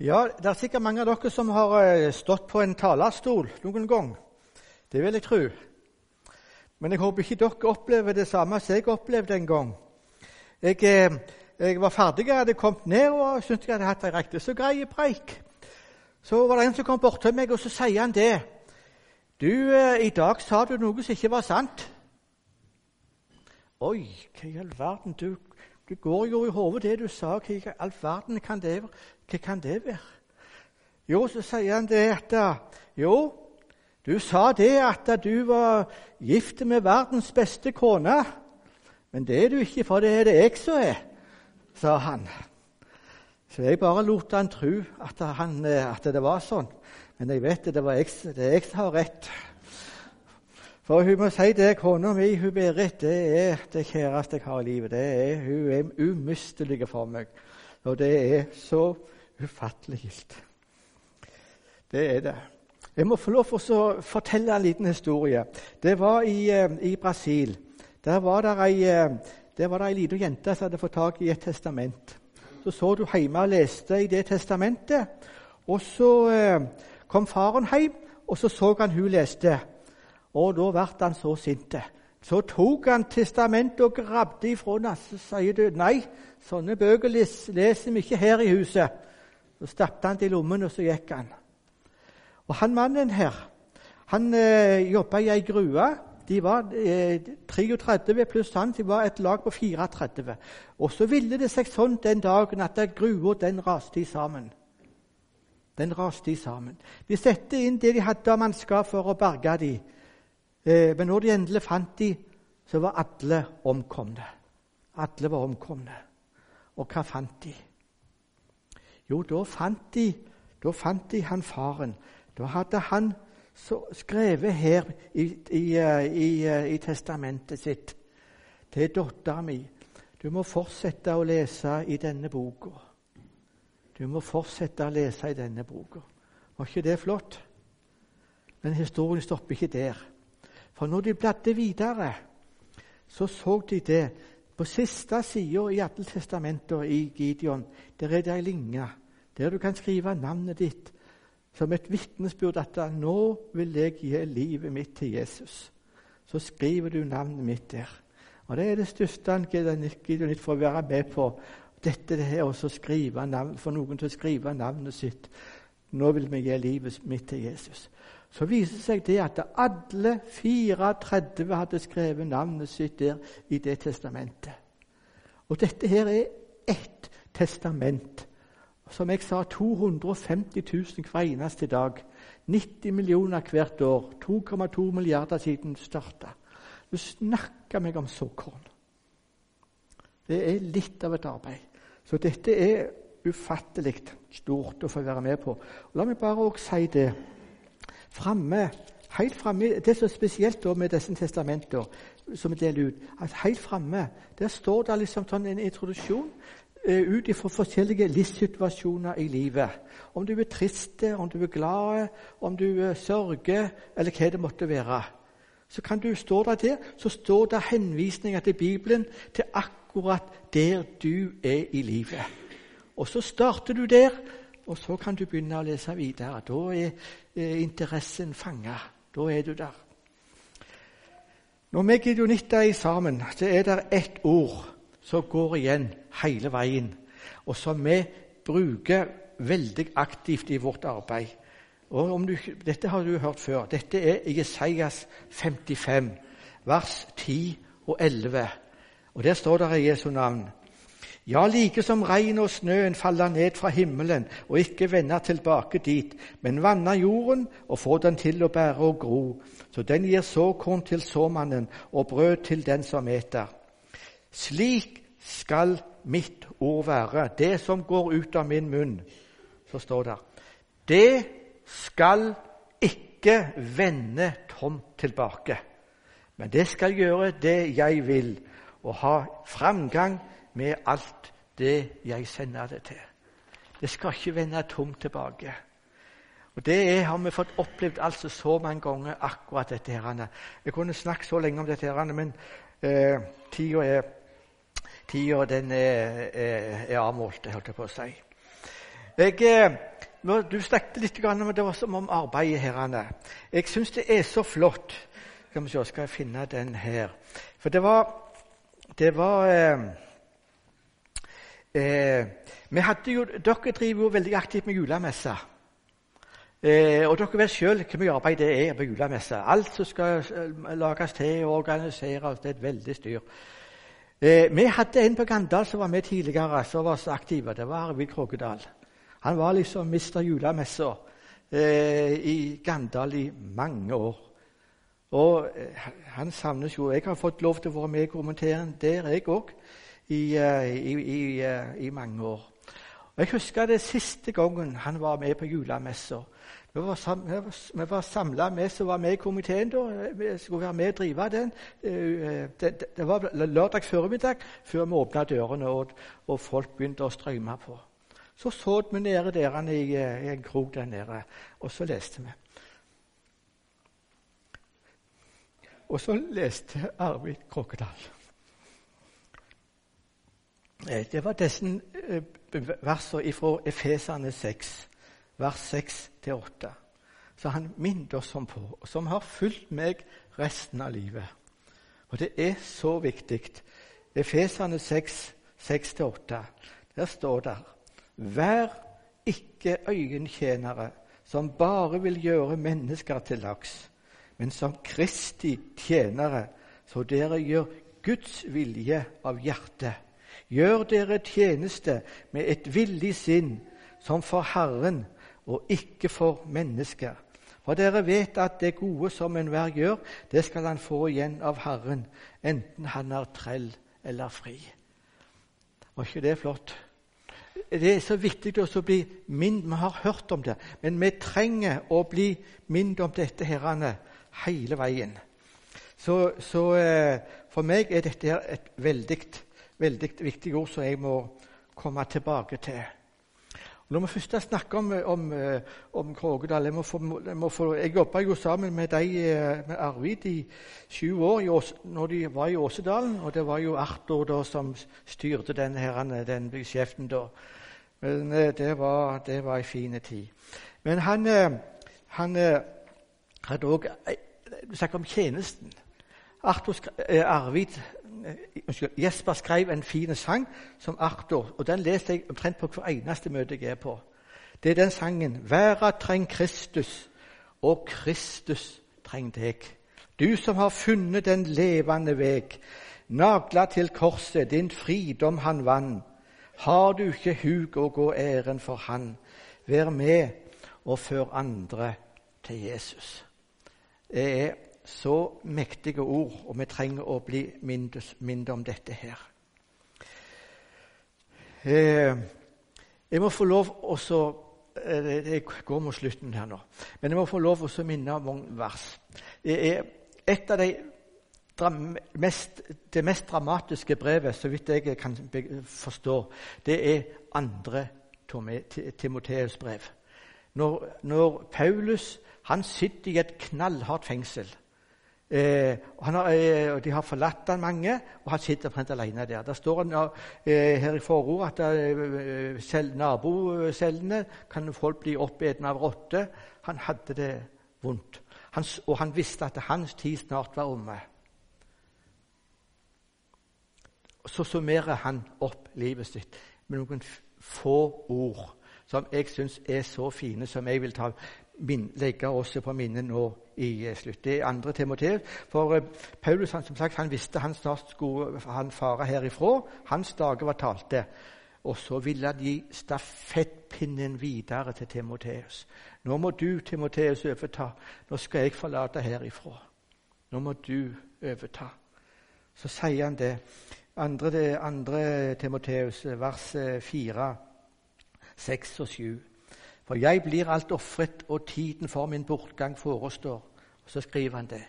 Ja, Det er sikkert mange av dere som har eh, stått på en talerstol noen gang. Det vil jeg tro. Men jeg håper ikke dere opplever det samme som jeg opplevde en gang. Jeg, eh, jeg var ferdig, jeg hadde kommet ned og syntes jeg hadde hatt ei riktig så grei preik. Så var det en som kom bort til meg, og så sier han det. Du, eh, i dag sa du noe som ikke var sant. Oi, hva i all verden? Du, du går jo i hodet det du sa. Hva i all verden kan det, hva kan det være? Jo, så sier han det at Jo, du sa det at du var gift med verdens beste kone. Men det er du ikke, for det er det jeg som er, sa han. Så jeg bare lot han tro at, han, at det var sånn. Men jeg vet det, det, var jeg, det er jeg som har rett. For hun må si det, kona mi, hun Berit, det er det kjæreste jeg har i livet. Det er, hun er umistelig for meg. Og det er så ufattelig. Det er det. Jeg må få lov til å fortelle en liten historie. Det var i, eh, i Brasil. Der var det ei, eh, ei lita jente som hadde fått tak i et testament. Så så du hjemme og leste i det testamentet. Og så eh, kom faren hjem, og så så han hun leste. Og da ble han så sint. Så tok han testamentet og grabde ifra henne. Så sier du nei, sånne bøker leser vi ikke her i huset. Så stappet han det i lommen, og så gikk han. Og han mannen her, han eh, jobba i ei grue. De var eh, 33 pluss han, de var et lag på 34. Og så ville det seg sånn den dagen at grua den raste sammen. Den raste sammen. De satte inn det de hadde av mannskap for å berge dem. Eh, men når de endelig fant de, så var alle omkomne. Alle var omkomne. Og hva fant de? Jo, da fant de, da fant de han faren. Da hadde han skrevet her i, i, i, i testamentet sitt til dattera mi Du må fortsette å lese i denne boka. Du må fortsette å lese i denne boka. Var ikke det flott? Men historien stopper ikke der. For når de bladde videre, så så de det. På siste sida i alle testamenter i Gideon der er det ei linje der du kan skrive navnet ditt som et vitnesbyrd at 'nå vil jeg gi livet mitt til Jesus'. Så skriver du navnet mitt der. Og Det er det største han Gideon får være med på. Dette det her også skrive navn, For noen til å skrive navnet sitt. Nå vil vi gi livet mitt til Jesus så viser det seg det at alle 34 hadde skrevet navnet sitt der i det testamentet. Og dette her er ett testament. Som jeg sa, 250 000 hver eneste dag. 90 millioner hvert år. 2,2 milliarder siden det starta. Du snakker meg om såkorn. Det er litt av et arbeid. Så dette er ufattelig stort å få være med på. La meg bare også si det framme, helt framme, Det er spesielt med disse testamentene som vi deler ut, at helt framme står det liksom sånn en introduksjon eh, ut fra forskjellige livssituasjoner i livet. Om du er trist, om du er glad, om du er sørger, eller hva det måtte være. Så kan du stå der, der, så står det henvisninger til Bibelen til akkurat der du er i livet. Og så starter du der, og så kan du begynne å lese videre. Da er eh, interessen fanga. Da er du der. Når vi gideonitter er sammen, så er det ett ord som går igjen hele veien, og som vi bruker veldig aktivt i vårt arbeid. Og du, dette har du hørt før. Dette er Jesajas 55, vers 10 og 11. Og Der står det i Jesu navn ja, like som regn og snøen faller ned fra himmelen og ikke vender tilbake dit, men vanner jorden og får den til å bære og gro, så den gir såkorn til såmannen og brød til den som eter. Slik skal mitt ord være, det som går ut av min munn. Så står det Det skal ikke vende tomt tilbake, men det skal gjøre det jeg vil, og ha framgang med alt det jeg sender det til. Det skal ikke vende tomt tilbake. Og Det har vi fått opplevd altså så mange ganger, akkurat dette. her. Jeg kunne snakket så lenge om dette, her, men eh, tida er Tida den er, er, er avmålt, holdt jeg på å si. Jeg, eh, du snakket litt om det som om arbeidet her. Jeg syns det er så flott. Skal vi se, skal jeg finne den her. For det var, det var eh, eh, jo, Dere driver jo veldig aktivt med julemesse. Eh, og dere vet sjøl hvor mye arbeid det er på julemesse. Alt som skal eh, lages til og organiseres. Det er et veldig styr. Eh, vi hadde en på Gandal som var med tidligere, som var så aktiv. Det var Arvid Krogedal. Han var liksom mister julemessa eh, i Gandal i mange år. Og eh, han savnes jo Jeg har fått lov til å være med i komiteen der, jeg òg, i, eh, i, i, eh, i, mange år. Og Jeg husker det siste gangen han var med på julemessa. Vi var, sam, vi var samla, vi som var med i komiteen da. Vi skulle være med og drive den. Det, det var lørdag formiddag før vi åpna dørene og, og, folk begynte å strømme på. Så så vi nede der i, i en krok der nede, og så leste vi. Og så leste Arvid Krokedal. Eh, det var disse eh, versene fra Efesane 6, vers 6-8, som han minnet oss om på, og som har fulgt meg resten av livet. Og det er så viktig. Efesane 6, 6-8, der står det Vær ikke øyentjenere som bare vil gjøre mennesker til laks men som Kristi tjenere, så dere gjør Guds vilje av hjertet. Gjør dere tjeneste med et villig sinn, som for Herren og ikke for mennesker. For dere vet at det gode som enhver gjør, det skal han få igjen av Herren, enten han er trell eller fri. Var ikke det flott? Det er så viktig å bli minnet. Vi har hørt om det, men vi trenger å bli minnet om dette herrene, hele veien. Så, så eh, for meg er dette et veldig, veldig viktig ord som jeg må komme tilbake til. Når vi først snakker om, om, eh, om Krogedal Jeg, må jeg, jobba jo sammen med, de, eh, med Arvid i sju år i Ås, når de var i Åsedalen. Og det var jo Arthur da, som styrte den, her, den beskjeften da. Men det var, det var en fin tid. Men han, han hadde òg Du snakker om tjenesten. Arthur, eh, Arvid, eh, Jesper skrev en fin sang som Arthur, og den leser jeg omtrent på hver eneste møte jeg er på. Det er den sangen 'Verda treng Kristus, og Kristus treng deg'. Du som har funnet den levende veg, nagla til korset, din fridom han vann. Har du ikke hug å gå æren for Han, vær med og før andre til Jesus. Det er så mektige ord, og vi trenger å bli minnet om dette her. Eh, jeg må få lov å eh, Jeg går mot slutten her nå. Men jeg må få lov å minne om noen vers. Er et av de mest, det mest dramatiske brevet, så vidt jeg kan forstå, det er andre Timoteus brev. Når, når Paulus han sitter i et knallhardt fengsel. Eh, har, eh, de har forlatt han mange, og han sitter omtrent alene der. Der står han eh, her i forordet at eh, selv, nabocellene kan folk bli oppeten av rotter. Han hadde det vondt, han, og han visste at hans tid snart var omme. Så summerer han opp livet sitt med noen få ord som jeg syns er så fine, som jeg vil ta legge oss på minnet nå i eh, slutt. Det er andre Timoteus. For uh, Paulus han, som sagt, han visste han snart skulle han fare herifra. Hans dager var talte. Og så ville de stafettpinnen videre til Timoteus. Nå må du, Timoteus, overta. Nå skal jeg forlate herifra. Nå må du overta. Så sier han det. Andre, andre Timoteus, vers 4, 6 og 7. For jeg blir alt ofret, og tiden for min bortgang forestår. Så skriver han det.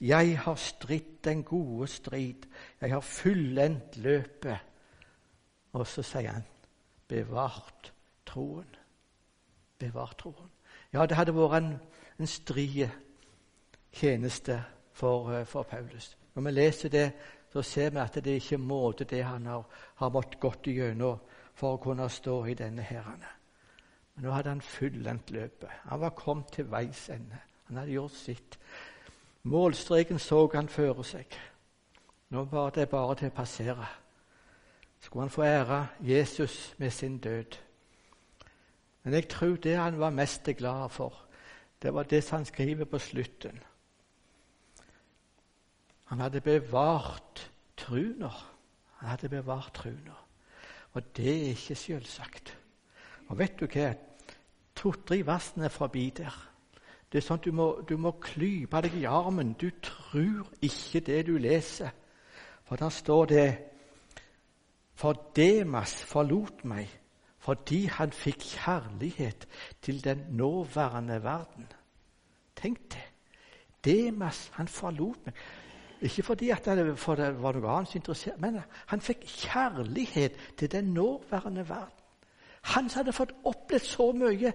Jeg har stridd den gode strid, jeg har fullendt løpet. Og så sier han bevart troen. Bevart troen. Ja, det hadde vært en, en stri tjeneste for, eh, for, Paulus. Når vi leser det, så ser vi at det ikke måte det han har, har måttet gått igjennom for å kunne stå i denne herrene. Men nå hadde han fullendt løpet. Han var kommet til veis ende. Han hadde gjort sitt. Målstreken så han føre seg. Nå var det bare til å passere. Skulle han få ære Jesus med sin død. Men jeg tror det han var mest glad for, det var det han skriver på slutten. Han hadde bevart truna. Han hadde bevart truna. Og det er ikke selvsagt. Og vet du hva? To-tre versene er forbi der. Det er sånn at du må, du må klype deg i armen. Du tror ikke det du leser. For der står det For Demas forlot meg fordi han fikk kjærlighet til den nåværende verden. Tenk det. Demas, han forlot meg. Ikke fordi det, for det var noe annet som interesserte men han fikk kjærlighet til den nåværende verden. Han som hadde fått opplevd så mye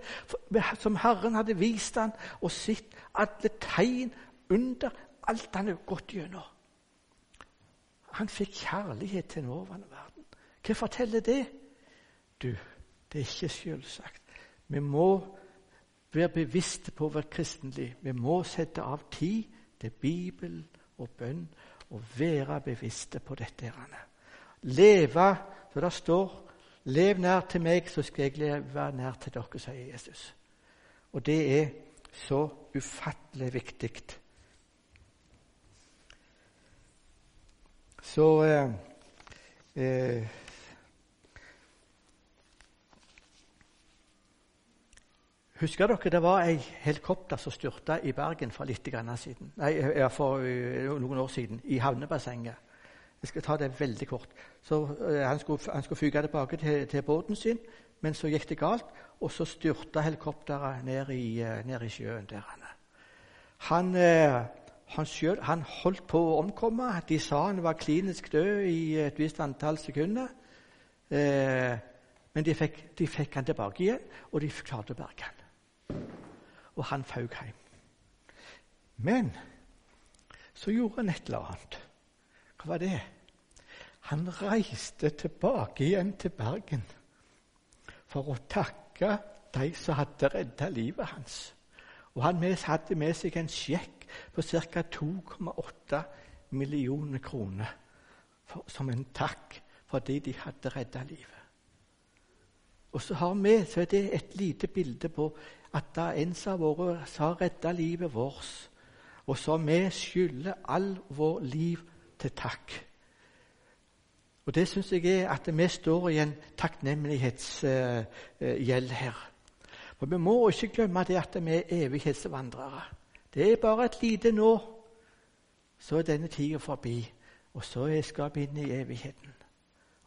som Herren hadde vist ham, og sett alle tegn under alt han hadde gått gjennom. Han fikk kjærlighet til den overvannede verden. Hva forteller det? Du, det er ikke selvsagt. Vi må være bevisste på vårt kristenliv. Vi må sette av tid til Bibelen og bønn og være bevisste på dette. Leve, så det står Lev nær til meg, så skal jeg leve nær til dere, sier Jesus. Og det er så ufattelig viktig. Så eh, eh, Husker dere det var ei helikopter som styrta i Bergen for siden, nei, for uh, noen år siden, i havnebassenget? Jeg skal ta det veldig kort. Så eh, Han skulle, han skulle fyke tilbake til, til, båten sin, men så gikk det galt, og så styrta helikopteret ned i, uh, ned i sjøen. der Han, han, selv, han, holdt på å omkomme. De sa han var klinisk død i et visst antall sekunder. men de fikk, de fikk han tilbake igjen, og de klarte å berge han og han fauk hjem. Men så gjorde han et eller annet. Hva var det? Han reiste tilbake igjen til Bergen for å takke de som hadde redda livet hans. Og Han hadde med seg en sjekk på ca. 2,8 millioner kroner for, som en takk fordi de hadde redda livet. Og så har vi så er det et lite bilde på at da en som har redda livet vårt, og som vi skylder all vår liv til takk. Og Det syns jeg er at vi står i en takknemlighetsgjeld her. For Vi må ikke glemme det at vi er evighetsvandrere. Det er bare et lite nå, så er denne tida forbi. Og så er skapet inn i evigheten.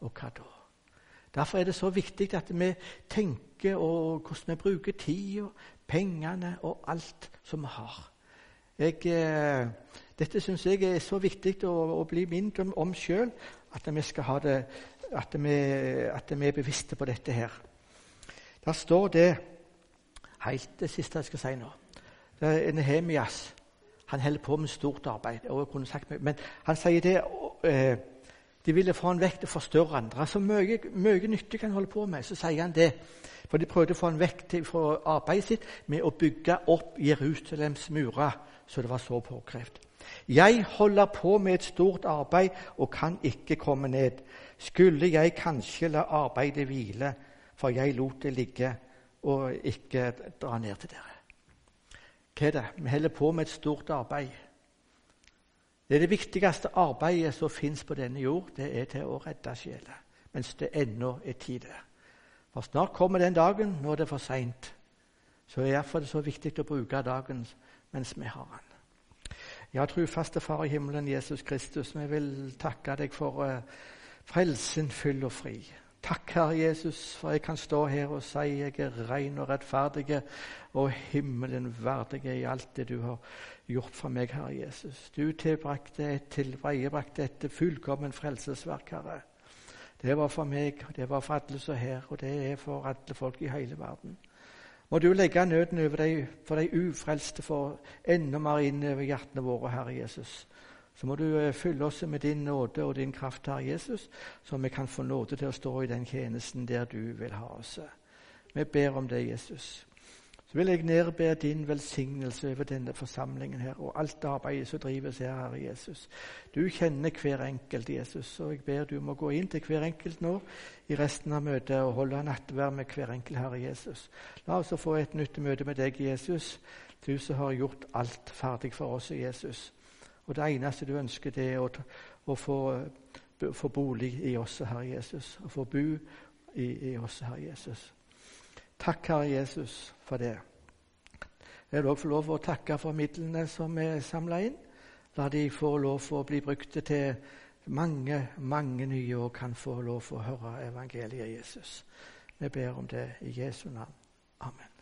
Og hva da? Derfor er det så viktig at vi tenker og hvordan vi bruker tida, pengene og alt som vi har. Jeg, eh, dette syns jeg er så viktig å, å bli minnet om, om sjøl, at at at vi, er bevisste på dette her. Der står det helt det siste jeg skal si nå. Det er Nehemias. Han holder på med stort arbeid. Sagt, men han sier det eh, de ville få han vekk til å forstørre andre. Så mye, mye nyttig kan holde på med. Så sier han det. For de prøvde å få han vekk til, fra arbeidet sitt med å bygge opp Jerusalems murer, så det var så påkrevd. Jeg holder på med et stort arbeid og kan ikke komme ned. Skulle jeg kanskje la arbeidet hvile, for jeg lot det ligge og ikke dra ned til dere. Hva er det? Vi holder på med et stort arbeid. Det er det viktigste arbeidet som fins på denne jord, det er til å redde sjeler. Mens det ennå er tid der. For snart kommer den dagen når det er for seint. Så er det så viktig å bruke dagen mens vi har den. Ja, trufaste Far i himmelen, Jesus Kristus, vi vil takke deg for uh, frelsen full og fri. Takk, Herre Jesus, for jeg kan stå her og si jeg er ren og rettferdig og himmelen verdig i alt det du har gjort for meg, Herre Jesus. Du tilbrakte et tilveiebrakte et fullkommen frelsesverk, Herre. Det var for meg, det var for alle som er her, og det er for alle folk i hele verden. Må du legge nøden over deg for de ufrelste, for enda mer inn over hjertene våre, Herre Jesus. Så må du eh, fylle oss med din nåde og din kraft, Herre Jesus, så vi kan få nåde til å stå i den tjenesten der du vil ha oss. Vi ber om det, Jesus. Vil jeg nedbe din velsignelse over denne forsamlingen her, og alt arbeidet som drives her, Herre Jesus. Du kjenner hver enkelt, Jesus, og jeg ber du må gå inn til hver enkelt nå i resten av møtet og holde nattverd med hver enkelt, Herre Jesus. La oss få et nytt møte med deg, Jesus, du som har gjort alt ferdig for oss, Jesus. Og det eneste du ønsker, det er å, å få, få, bolig i oss, Herre Jesus, og få bo i, i oss, Herre Jesus. Takk, Herre Jesus, for det. Jeg vil også få lov å takke for midlene som er samla inn. La de få lov å bli brukt til mange, mange nye og kan få lov å høre evangeliet Jesus. Vi ber om det i Jesu navn. Amen.